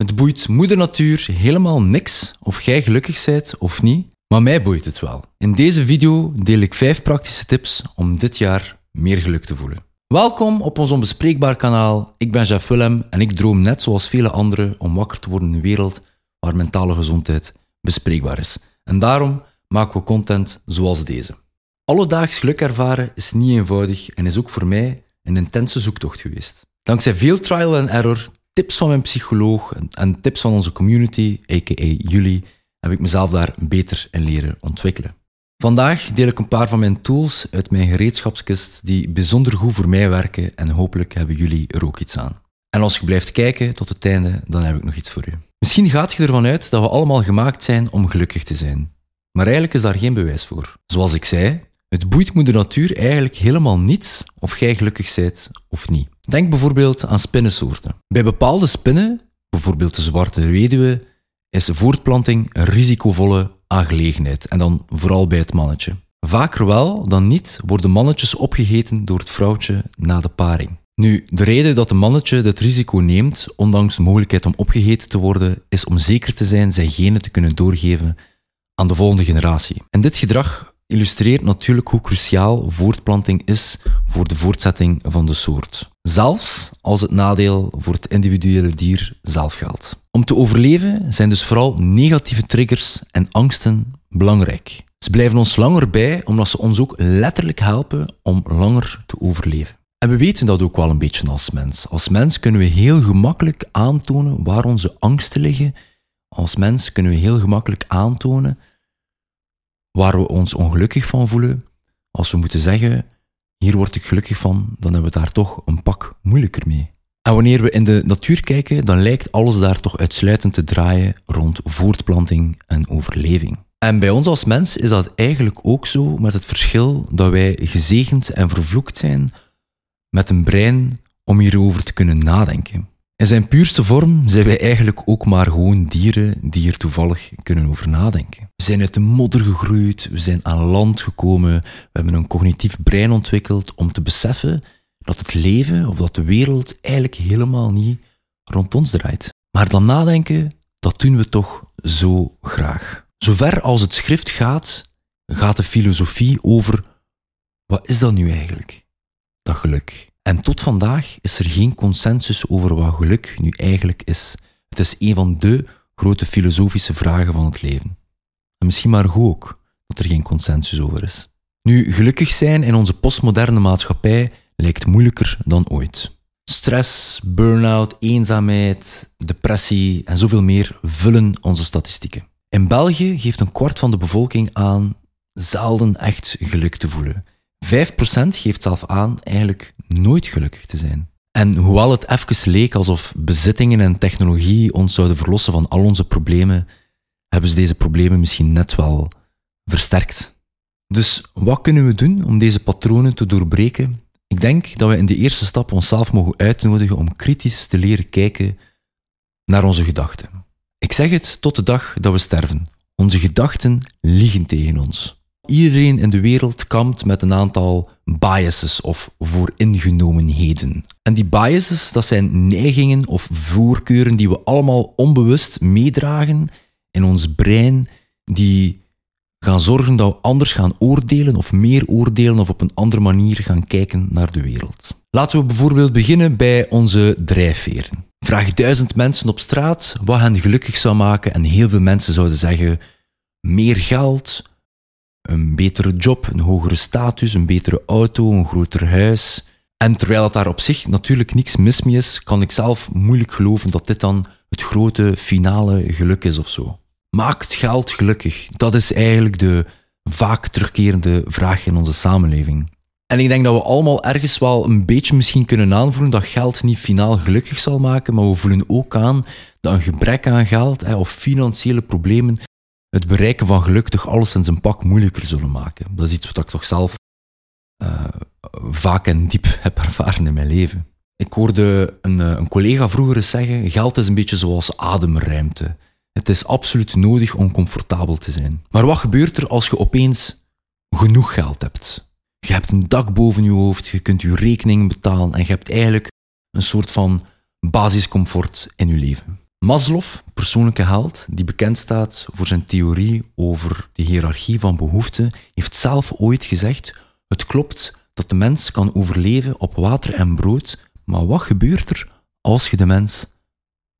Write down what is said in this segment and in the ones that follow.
Het boeit moeder natuur helemaal niks of jij gelukkig bent of niet, maar mij boeit het wel. In deze video deel ik 5 praktische tips om dit jaar meer geluk te voelen. Welkom op ons onbespreekbaar kanaal. Ik ben Jeff Willem en ik droom net zoals vele anderen om wakker te worden in een wereld waar mentale gezondheid bespreekbaar is. En daarom maken we content zoals deze. Alledaags geluk ervaren is niet eenvoudig en is ook voor mij een intense zoektocht geweest. Dankzij veel trial and error, tips van mijn psycholoog en tips van onze community, aka jullie, heb ik mezelf daar beter in leren ontwikkelen. Vandaag deel ik een paar van mijn tools uit mijn gereedschapskist die bijzonder goed voor mij werken en hopelijk hebben jullie er ook iets aan. En als je blijft kijken tot het einde, dan heb ik nog iets voor u. Misschien gaat je ervan uit dat we allemaal gemaakt zijn om gelukkig te zijn. Maar eigenlijk is daar geen bewijs voor. Zoals ik zei, het boeit moeder natuur eigenlijk helemaal niets of jij gelukkig bent of niet. Denk bijvoorbeeld aan spinnensoorten. Bij bepaalde spinnen, bijvoorbeeld de zwarte weduwe, is voortplanting een risicovolle aangelegenheid. En dan vooral bij het mannetje. Vaker wel dan niet worden mannetjes opgegeten door het vrouwtje na de paring. Nu, de reden dat een mannetje dit risico neemt, ondanks de mogelijkheid om opgegeten te worden, is om zeker te zijn zijn genen te kunnen doorgeven aan de volgende generatie. En dit gedrag illustreert natuurlijk hoe cruciaal voortplanting is voor de voortzetting van de soort. Zelfs als het nadeel voor het individuele dier zelf geldt. Om te overleven zijn dus vooral negatieve triggers en angsten belangrijk. Ze blijven ons langer bij omdat ze ons ook letterlijk helpen om langer te overleven. En we weten dat ook wel een beetje als mens. Als mens kunnen we heel gemakkelijk aantonen waar onze angsten liggen. Als mens kunnen we heel gemakkelijk aantonen waar we ons ongelukkig van voelen. Als we moeten zeggen, hier word ik gelukkig van, dan hebben we daar toch een pak moeilijker mee. En wanneer we in de natuur kijken, dan lijkt alles daar toch uitsluitend te draaien rond voortplanting en overleving. En bij ons als mens is dat eigenlijk ook zo, met het verschil dat wij gezegend en vervloekt zijn met een brein om hierover te kunnen nadenken. In zijn puurste vorm zijn wij eigenlijk ook maar gewoon dieren die er toevallig kunnen over nadenken. We zijn uit de modder gegroeid, we zijn aan land gekomen, we hebben een cognitief brein ontwikkeld om te beseffen dat het leven of dat de wereld eigenlijk helemaal niet rond ons draait. Maar dan nadenken, dat doen we toch zo graag. Zover als het schrift gaat, gaat de filosofie over wat is dat nu eigenlijk? Dat geluk. En tot vandaag is er geen consensus over wat geluk nu eigenlijk is. Het is een van de grote filosofische vragen van het leven. En misschien maar goed ook dat er geen consensus over is. Nu, gelukkig zijn in onze postmoderne maatschappij lijkt moeilijker dan ooit. Stress, burn-out, eenzaamheid, depressie en zoveel meer vullen onze statistieken. In België geeft een kwart van de bevolking aan zelden echt geluk te voelen. 5% geeft zelf aan eigenlijk nooit gelukkig te zijn. En hoewel het even leek alsof bezittingen en technologie ons zouden verlossen van al onze problemen, hebben ze deze problemen misschien net wel versterkt. Dus wat kunnen we doen om deze patronen te doorbreken? Ik denk dat we in de eerste stap onszelf mogen uitnodigen om kritisch te leren kijken naar onze gedachten. Ik zeg het tot de dag dat we sterven. Onze gedachten liegen tegen ons. Iedereen in de wereld kampt met een aantal biases of vooringenomenheden. En die biases, dat zijn neigingen of voorkeuren die we allemaal onbewust meedragen in ons brein, die gaan zorgen dat we anders gaan oordelen of meer oordelen of op een andere manier gaan kijken naar de wereld. Laten we bijvoorbeeld beginnen bij onze drijfveren. Vraag duizend mensen op straat wat hen gelukkig zou maken en heel veel mensen zouden zeggen meer geld, een betere job, een hogere status, een betere auto, een groter huis. En terwijl het daar op zich natuurlijk niks mis mee is, kan ik zelf moeilijk geloven dat dit dan het grote finale geluk is of zo. Maakt geld gelukkig? Dat is eigenlijk de vaak terugkerende vraag in onze samenleving. En ik denk dat we allemaal ergens wel een beetje misschien kunnen aanvoelen dat geld niet finaal gelukkig zal maken, maar we voelen ook aan dat een gebrek aan geld of financiële problemen het bereiken van geluk toch alles in zijn pak moeilijker zullen maken. Dat is iets wat ik toch zelf uh, vaak en diep heb ervaren in mijn leven. Ik hoorde een, eh, een collega vroeger eens zeggen: geld is een beetje zoals ademruimte. Het is absoluut nodig om comfortabel te zijn. Maar wat gebeurt er als je opeens genoeg geld hebt? Je hebt een dak boven je hoofd, je kunt je rekeningen betalen en je hebt eigenlijk een soort van basiscomfort in je leven. Maslow, persoonlijke held, die bekend staat voor zijn theorie over de hiërarchie van behoeften, heeft zelf ooit gezegd: Het klopt dat de mens kan overleven op water en brood, maar wat gebeurt er als je de mens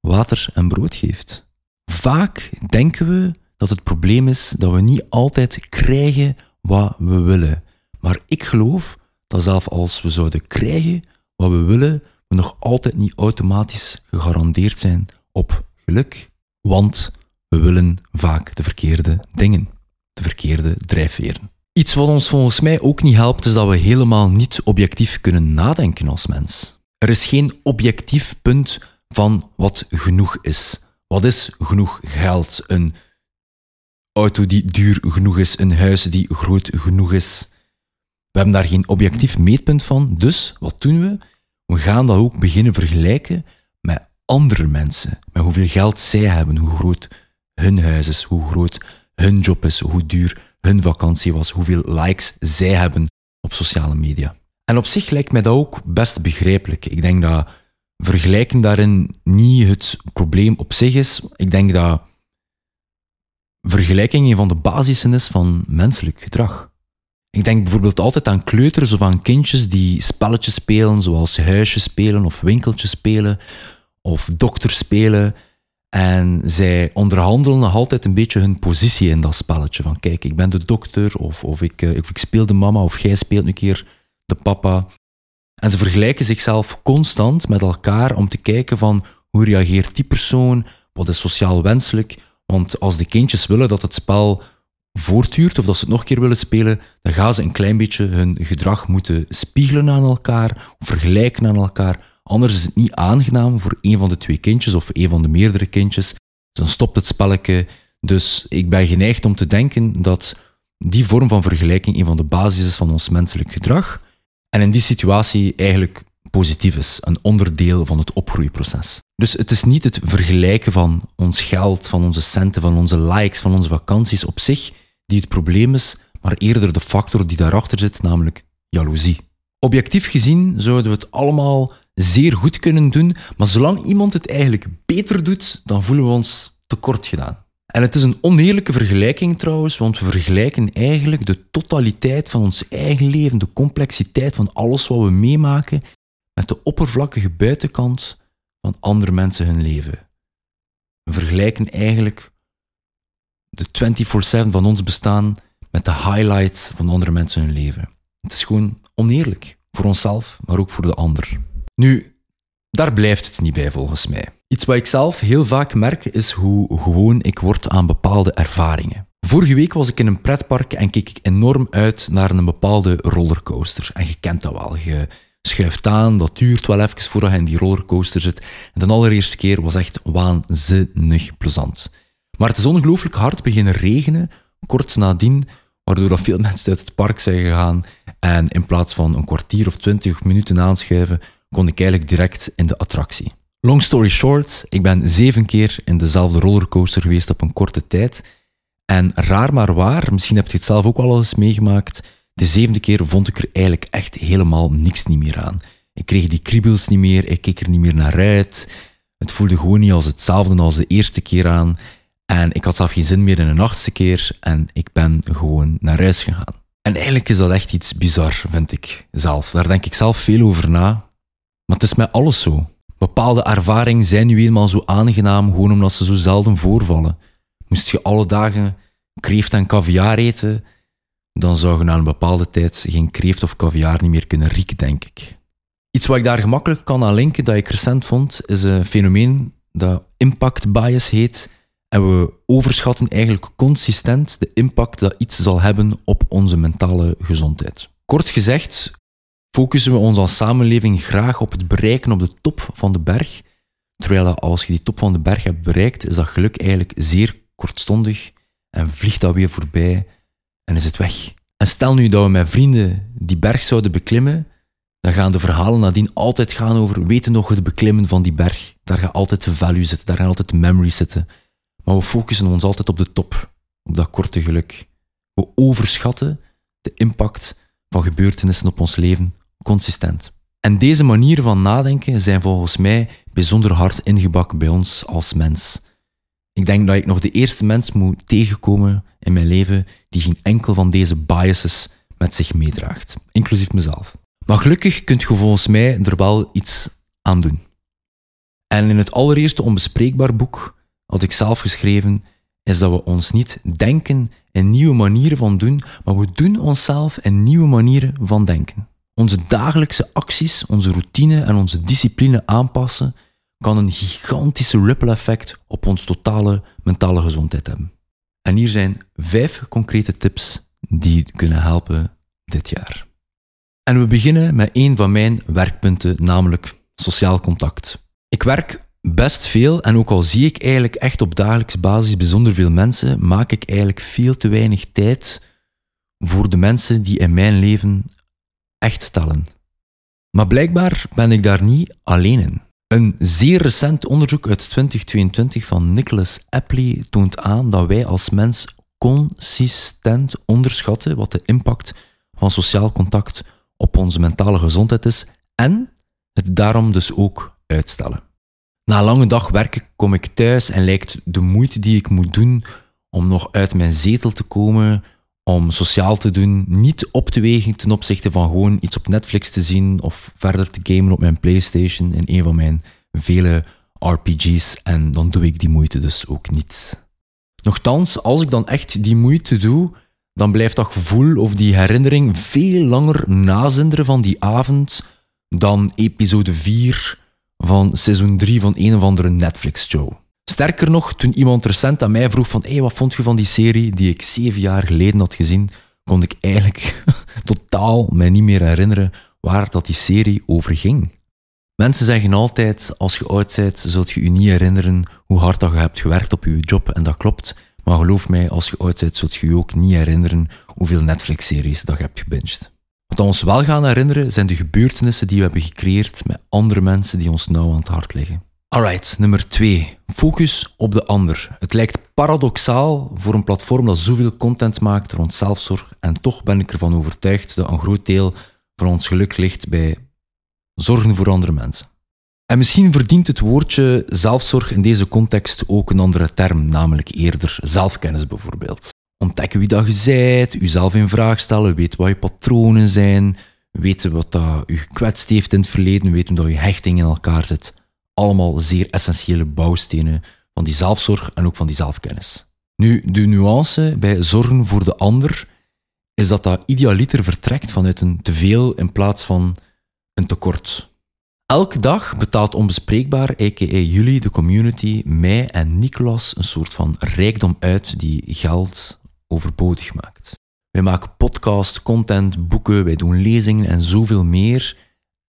water en brood geeft? Vaak denken we dat het probleem is dat we niet altijd krijgen wat we willen. Maar ik geloof dat zelfs als we zouden krijgen wat we willen, we nog altijd niet automatisch gegarandeerd zijn op geluk. Want we willen vaak de verkeerde dingen, de verkeerde drijfveren. Iets wat ons volgens mij ook niet helpt, is dat we helemaal niet objectief kunnen nadenken als mens. Er is geen objectief punt van wat genoeg is. Wat is genoeg geld? Een auto die duur genoeg is, een huis die groot genoeg is. We hebben daar geen objectief meetpunt van, dus wat doen we? We gaan dat ook beginnen vergelijken andere mensen, met hoeveel geld zij hebben, hoe groot hun huis is, hoe groot hun job is, hoe duur hun vakantie was, hoeveel likes zij hebben op sociale media. En op zich lijkt mij dat ook best begrijpelijk. Ik denk dat vergelijken daarin niet het probleem op zich is. Ik denk dat vergelijking een van de basissen is van menselijk gedrag. Ik denk bijvoorbeeld altijd aan kleuters of aan kindjes die spelletjes spelen, zoals huisjes spelen of winkeltjes spelen of dokter spelen. En zij onderhandelen nog altijd een beetje hun positie in dat spelletje. Van kijk, ik ben de dokter, of, of, ik, eh, of ik speel de mama, of jij speelt een keer de papa. En ze vergelijken zichzelf constant met elkaar om te kijken van hoe reageert die persoon, wat is sociaal wenselijk. Want als de kindjes willen dat het spel voortduurt of dat ze het nog een keer willen spelen, dan gaan ze een klein beetje hun gedrag moeten spiegelen aan elkaar vergelijken aan elkaar. Anders is het niet aangenaam voor een van de twee kindjes of een van de meerdere kindjes. Dan stopt het spelletje. Dus ik ben geneigd om te denken dat die vorm van vergelijking een van de basis is van ons menselijk gedrag. En in die situatie eigenlijk positief is, een onderdeel van het opgroeiproces. Dus het is niet het vergelijken van ons geld, van onze centen, van onze likes, van onze vakanties op zich die het probleem is, maar eerder de factor die daarachter zit, namelijk jaloezie. Objectief gezien zouden we het allemaal zeer goed kunnen doen, maar zolang iemand het eigenlijk beter doet, dan voelen we ons tekort gedaan. En het is een oneerlijke vergelijking trouwens, want we vergelijken eigenlijk de totaliteit van ons eigen leven, de complexiteit van alles wat we meemaken, met de oppervlakkige buitenkant van andere mensen hun leven. We vergelijken eigenlijk de 24-7 van ons bestaan met de highlights van andere mensen hun leven. Het is gewoon oneerlijk. Voor onszelf, maar ook voor de ander. Nu, daar blijft het niet bij volgens mij. Iets wat ik zelf heel vaak merk is hoe gewoon ik word aan bepaalde ervaringen. Vorige week was ik in een pretpark en keek ik enorm uit naar een bepaalde rollercoaster. En je kent dat wel. Je schuift aan, dat duurt wel even voordat je in die rollercoaster zit. En de allereerste keer was echt waanzinnig plezant. Maar het is ongelooflijk hard beginnen regenen, kort nadien, waardoor veel mensen uit het park zijn gegaan. En in plaats van een kwartier of twintig minuten aanschuiven, kon ik eigenlijk direct in de attractie. Long story short, ik ben zeven keer in dezelfde rollercoaster geweest op een korte tijd. En raar maar waar, misschien heb je het zelf ook wel eens meegemaakt, de zevende keer vond ik er eigenlijk echt helemaal niks niet meer aan. Ik kreeg die kriebels niet meer, ik keek er niet meer naar uit. Het voelde gewoon niet als hetzelfde als de eerste keer aan. En ik had zelf geen zin meer in een achtste keer en ik ben gewoon naar huis gegaan. En eigenlijk is dat echt iets bizar, vind ik zelf. Daar denk ik zelf veel over na. Maar het is met alles zo. Bepaalde ervaringen zijn nu eenmaal zo aangenaam, gewoon omdat ze zo zelden voorvallen. Moest je alle dagen kreeft en caviar eten, dan zou je na een bepaalde tijd geen kreeft of caviar niet meer kunnen rieken, denk ik. Iets wat ik daar gemakkelijk kan aan linken, dat ik recent vond, is een fenomeen dat impact bias heet. En we overschatten eigenlijk consistent de impact dat iets zal hebben op onze mentale gezondheid. Kort gezegd, focussen we ons als samenleving graag op het bereiken op de top van de berg. Terwijl als je die top van de berg hebt bereikt, is dat geluk eigenlijk zeer kortstondig en vliegt dat weer voorbij en is het weg. En stel nu dat we met vrienden die berg zouden beklimmen, dan gaan de verhalen nadien altijd gaan over weten nog het beklimmen van die berg. Daar gaat altijd de value zitten, daar gaan altijd memories zitten. Maar we focussen ons altijd op de top, op dat korte geluk. We overschatten de impact van gebeurtenissen op ons leven consistent. En deze manieren van nadenken zijn volgens mij bijzonder hard ingebakken bij ons als mens. Ik denk dat ik nog de eerste mens moet tegenkomen in mijn leven die geen enkel van deze biases met zich meedraagt, inclusief mezelf. Maar gelukkig kunt je volgens mij er wel iets aan doen. En in het allereerste onbespreekbaar boek had ik zelf geschreven, is dat we ons niet denken in nieuwe manieren van doen, maar we doen onszelf in nieuwe manieren van denken. Onze dagelijkse acties, onze routine en onze discipline aanpassen kan een gigantische ripple effect op ons totale mentale gezondheid hebben. En hier zijn vijf concrete tips die kunnen helpen dit jaar. En we beginnen met een van mijn werkpunten, namelijk sociaal contact. Ik werk best veel en ook al zie ik eigenlijk echt op dagelijkse basis bijzonder veel mensen, maak ik eigenlijk veel te weinig tijd voor de mensen die in mijn leven echt tellen. Maar blijkbaar ben ik daar niet alleen in. Een zeer recent onderzoek uit 2022 van Nicholas Apley toont aan dat wij als mens consistent onderschatten wat de impact van sociaal contact op onze mentale gezondheid is en het daarom dus ook uitstellen. Na een lange dag werken kom ik thuis en lijkt de moeite die ik moet doen om nog uit mijn zetel te komen, om sociaal te doen, niet op te wegen ten opzichte van gewoon iets op Netflix te zien of verder te gamen op mijn PlayStation in een van mijn vele RPG's. En dan doe ik die moeite dus ook niet. Nochtans, als ik dan echt die moeite doe, dan blijft dat gevoel of die herinnering veel langer nazinderen van die avond dan episode 4 van seizoen 3 van een of andere Netflix-show. Sterker nog, toen iemand recent aan mij vroeg van hey, wat vond je van die serie die ik zeven jaar geleden had gezien, kon ik eigenlijk totaal mij niet meer herinneren waar dat die serie over ging. Mensen zeggen altijd, als je oud bent, zult je je niet herinneren hoe hard dat je hebt gewerkt op je job, en dat klopt. Maar geloof mij, als je oud bent, zult je je ook niet herinneren hoeveel Netflix-series dat je hebt gebinged. Wat we ons wel gaan herinneren, zijn de gebeurtenissen die we hebben gecreëerd met andere mensen die ons nauw aan het hart liggen. Alright, nummer 2. Focus op de ander. Het lijkt paradoxaal voor een platform dat zoveel content maakt rond zelfzorg en toch ben ik ervan overtuigd dat een groot deel van ons geluk ligt bij zorgen voor andere mensen. En misschien verdient het woordje zelfzorg in deze context ook een andere term, namelijk eerder zelfkennis bijvoorbeeld. Ontdekken wie dat je bent, jezelf in vraag stellen, weten wat je patronen zijn, weten wat dat je gekwetst heeft in het verleden, weten dat je hechting in elkaar zit allemaal zeer essentiële bouwstenen van die zelfzorg en ook van die zelfkennis. Nu, de nuance bij zorgen voor de ander is dat dat idealiter vertrekt vanuit een teveel in plaats van een tekort. Elke dag betaalt onbespreekbaar, a.k.a. jullie, de community, mij en Nicolas een soort van rijkdom uit die geld overbodig maakt. Wij maken podcast, content, boeken, wij doen lezingen en zoveel meer.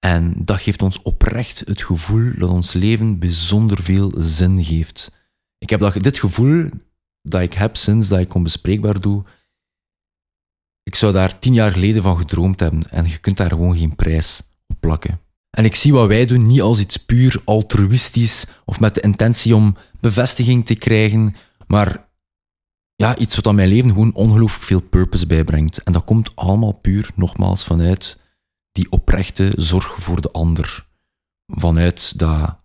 En dat geeft ons oprecht het gevoel dat ons leven bijzonder veel zin geeft. Ik heb dat, dit gevoel dat ik heb sinds dat ik onbespreekbaar doe, ik zou daar tien jaar geleden van gedroomd hebben en je kunt daar gewoon geen prijs op plakken. En ik zie wat wij doen niet als iets puur altruïstisch of met de intentie om bevestiging te krijgen, maar ja, iets wat aan mijn leven gewoon ongelooflijk veel purpose bijbrengt. En dat komt allemaal puur, nogmaals, vanuit die oprechte zorg voor de ander. Vanuit dat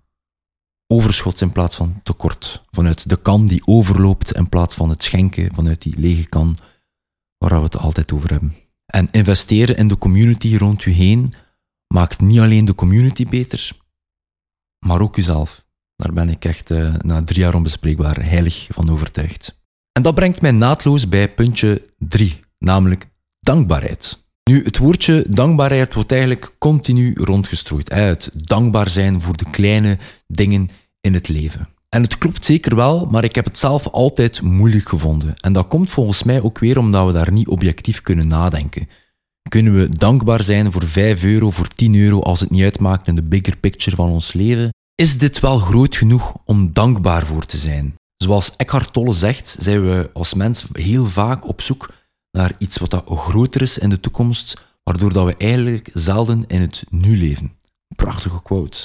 overschot in plaats van tekort. Vanuit de kan die overloopt in plaats van het schenken, vanuit die lege kan waar we het altijd over hebben. En investeren in de community rond u heen maakt niet alleen de community beter, maar ook uzelf. Daar ben ik echt uh, na drie jaar onbespreekbaar heilig van overtuigd. En dat brengt mij naadloos bij puntje 3, namelijk dankbaarheid. Nu, het woordje dankbaarheid wordt eigenlijk continu rondgestrooid. Het dankbaar zijn voor de kleine dingen in het leven. En het klopt zeker wel, maar ik heb het zelf altijd moeilijk gevonden. En dat komt volgens mij ook weer omdat we daar niet objectief kunnen nadenken. Kunnen we dankbaar zijn voor 5 euro, voor 10 euro, als het niet uitmaakt in de bigger picture van ons leven? Is dit wel groot genoeg om dankbaar voor te zijn? Zoals Eckhart Tolle zegt, zijn we als mens heel vaak op zoek naar iets wat dat groter is in de toekomst, waardoor dat we eigenlijk zelden in het nu leven. Prachtige quote.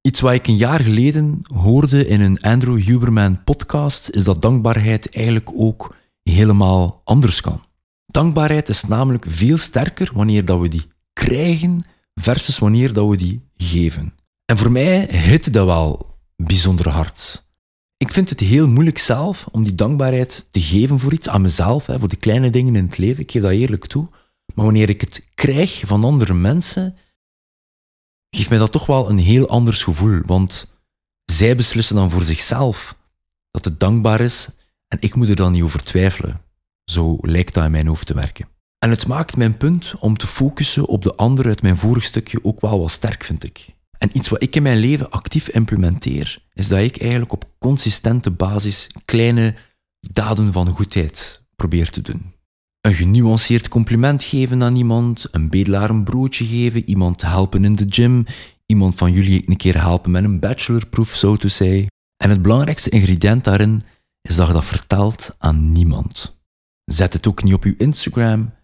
Iets wat ik een jaar geleden hoorde in een Andrew Huberman podcast, is dat dankbaarheid eigenlijk ook helemaal anders kan. Dankbaarheid is namelijk veel sterker wanneer dat we die krijgen versus wanneer dat we die geven. En voor mij hitte dat wel bijzonder hard. Ik vind het heel moeilijk zelf om die dankbaarheid te geven voor iets, aan mezelf, hè, voor de kleine dingen in het leven. Ik geef dat eerlijk toe. Maar wanneer ik het krijg van andere mensen, geeft mij dat toch wel een heel anders gevoel. Want zij beslissen dan voor zichzelf dat het dankbaar is en ik moet er dan niet over twijfelen. Zo lijkt dat in mijn hoofd te werken. En het maakt mijn punt om te focussen op de ander uit mijn vorig stukje ook wel wat sterk, vind ik. En iets wat ik in mijn leven actief implementeer, is dat ik eigenlijk op consistente basis kleine daden van goedheid probeer te doen. Een genuanceerd compliment geven aan iemand, een bedelaar een broodje geven, iemand helpen in de gym, iemand van jullie een keer helpen met een bachelorproef, zo te zeggen. En het belangrijkste ingrediënt daarin is dat je dat vertelt aan niemand. Zet het ook niet op je Instagram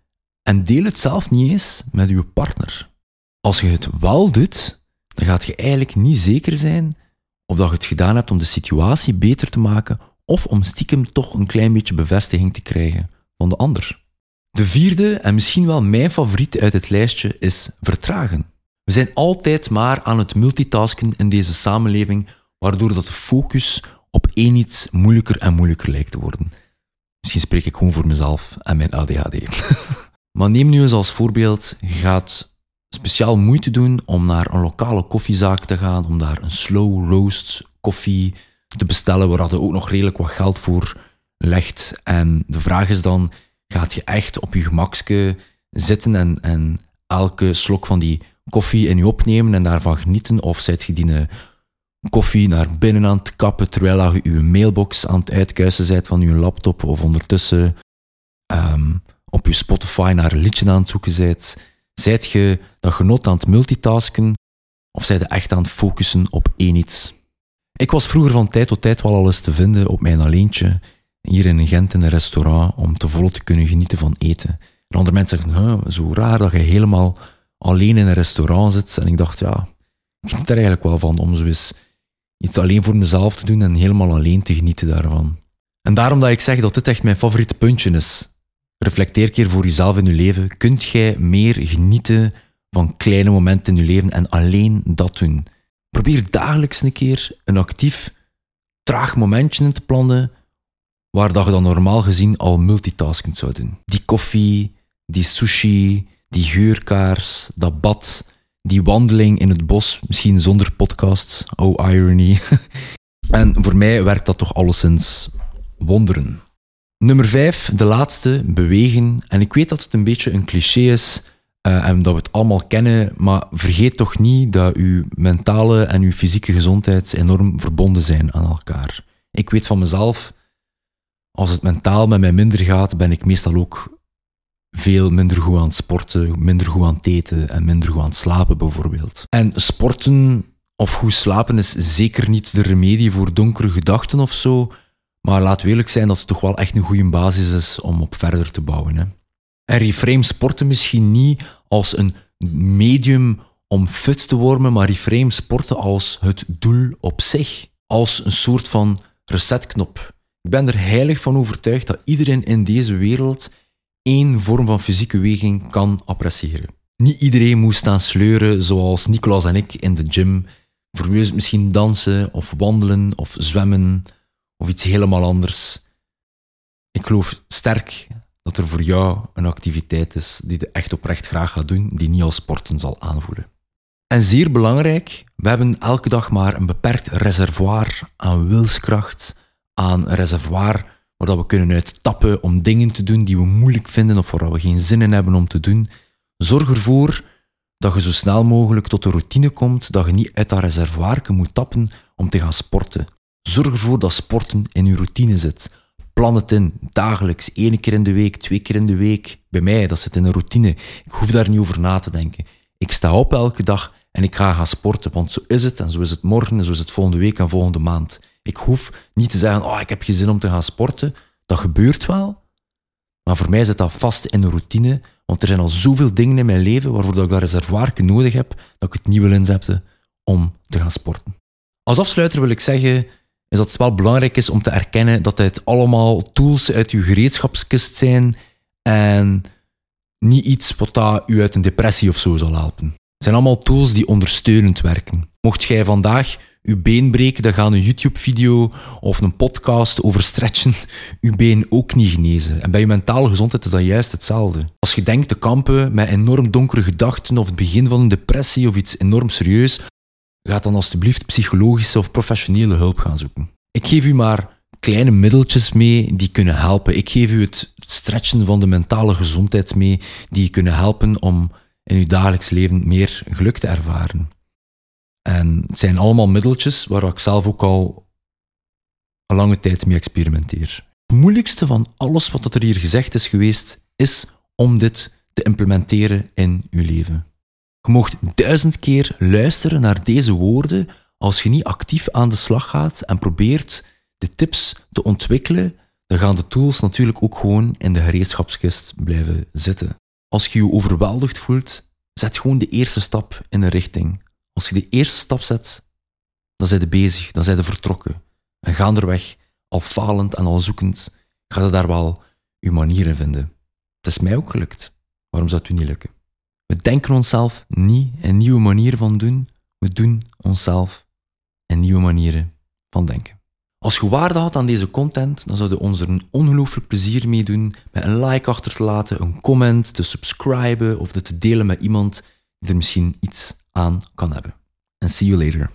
en deel het zelf niet eens met je partner. Als je het wel doet, dan gaat je eigenlijk niet zeker zijn of dat je het gedaan hebt om de situatie beter te maken of om stiekem toch een klein beetje bevestiging te krijgen van de ander. De vierde, en misschien wel mijn favoriet uit het lijstje, is vertragen. We zijn altijd maar aan het multitasken in deze samenleving, waardoor dat de focus op één iets moeilijker en moeilijker lijkt te worden. Misschien spreek ik gewoon voor mezelf en mijn ADHD. maar neem nu eens als voorbeeld, je gaat speciaal moeite doen om naar een lokale koffiezaak te gaan, om daar een slow roast koffie te bestellen, waar je ook nog redelijk wat geld voor legt. En de vraag is dan, gaat je echt op je gemakske zitten en, en elke slok van die koffie in je opnemen en daarvan genieten? Of zet je die koffie naar binnen aan het kappen terwijl je je mailbox aan het uitkuisen bent van je laptop of ondertussen ehm, op je Spotify naar een liedje aan het zoeken bent? Zijt je dat genot aan het multitasken of zijt je echt aan het focussen op één iets? Ik was vroeger van tijd tot tijd wel alles te vinden op mijn alleentje hier in Gent in een restaurant om te volle te kunnen genieten van eten. En andere mensen zeggen, zo raar dat je helemaal alleen in een restaurant zit. En ik dacht, ja, ik geniet er eigenlijk wel van om zo eens iets alleen voor mezelf te doen en helemaal alleen te genieten daarvan. En daarom dat ik zeg dat dit echt mijn favoriete puntje is. Reflecteer keer voor jezelf in je leven. Kunt jij meer genieten van kleine momenten in je leven en alleen dat doen? Probeer dagelijks een keer een actief, traag momentje in te plannen waar dat je dan normaal gezien al multitaskend zou doen. Die koffie, die sushi, die geurkaars, dat bad, die wandeling in het bos, misschien zonder podcasts, oh irony. en voor mij werkt dat toch alleszins wonderen. Nummer vijf, de laatste, bewegen. En ik weet dat het een beetje een cliché is uh, en dat we het allemaal kennen, maar vergeet toch niet dat uw mentale en uw fysieke gezondheid enorm verbonden zijn aan elkaar. Ik weet van mezelf, als het mentaal met mij minder gaat, ben ik meestal ook veel minder goed aan het sporten, minder goed aan het eten en minder goed aan het slapen bijvoorbeeld. En sporten of goed slapen is zeker niet de remedie voor donkere gedachten of zo, maar laat we eerlijk zijn dat het toch wel echt een goede basis is om op verder te bouwen. Hè. En reframe sporten misschien niet als een medium om fit te worden, maar reframe sporten als het doel op zich. Als een soort van resetknop. Ik ben er heilig van overtuigd dat iedereen in deze wereld één vorm van fysieke weging kan appreciëren. Niet iedereen moet staan sleuren zoals Nicolas en ik in de gym. Voor wie is misschien dansen of wandelen of zwemmen of iets helemaal anders. Ik geloof sterk dat er voor jou een activiteit is die je echt oprecht graag gaat doen, die niet als sporten zal aanvoelen. En zeer belangrijk, we hebben elke dag maar een beperkt reservoir aan wilskracht, aan een reservoir waar we kunnen uittappen om dingen te doen die we moeilijk vinden of waar we geen zin in hebben om te doen. Zorg ervoor dat je zo snel mogelijk tot de routine komt, dat je niet uit dat reservoir moet tappen om te gaan sporten. Zorg ervoor dat sporten in je routine zit. Plan het in, dagelijks, één keer in de week, twee keer in de week. Bij mij, dat zit in een routine. Ik hoef daar niet over na te denken. Ik sta op elke dag en ik ga gaan sporten, want zo is het en zo is het morgen en zo is het volgende week en volgende maand. Ik hoef niet te zeggen, oh, ik heb geen zin om te gaan sporten. Dat gebeurt wel. Maar voor mij zit dat vast in een routine. Want er zijn al zoveel dingen in mijn leven waarvoor dat ik dat reservoir nodig heb, dat ik het niet wil inzetten om te gaan sporten. Als afsluiter wil ik zeggen is dat het wel belangrijk is om te erkennen dat het allemaal tools uit je gereedschapskist zijn en niet iets wat dat u uit een depressie of zo zal helpen. zijn allemaal tools die ondersteunend werken. Mocht jij vandaag je been breken, dan gaan een YouTube-video of een podcast over stretchen je been ook niet genezen. En bij je mentale gezondheid is dat juist hetzelfde. Als je denkt te kampen met enorm donkere gedachten of het begin van een depressie of iets enorm serieus, ga dan alsjeblieft psychologische of professionele hulp gaan zoeken. Ik geef u maar kleine middeltjes mee die kunnen helpen. Ik geef u het stretchen van de mentale gezondheid mee die kunnen helpen om in uw dagelijks leven meer geluk te ervaren. En het zijn allemaal middeltjes waar ik zelf ook al een lange tijd mee experimenteer. Het moeilijkste van alles wat er hier gezegd is geweest, is om dit te implementeren in uw leven. Je mocht duizend keer luisteren naar deze woorden als je niet actief aan de slag gaat en probeert de tips te ontwikkelen, dan gaan de tools natuurlijk ook gewoon in de gereedschapskist blijven zitten. Als je je overweldigd voelt, zet gewoon de eerste stap in een richting. Als je de eerste stap zet, dan zijn je bezig, dan zijn je vertrokken. En gaanderweg, al falend en al zoekend, ga je daar wel je manieren vinden. Het is mij ook gelukt. Waarom zou het u niet lukken? We denken onszelf niet in nieuwe manieren van doen, we doen onszelf in nieuwe manieren van denken. Als je waarde had aan deze content, dan zouden we ons er een ongelooflijk plezier mee doen met een like achter te laten, een comment, te subscriben of te delen met iemand die er misschien iets aan kan hebben. And see you later.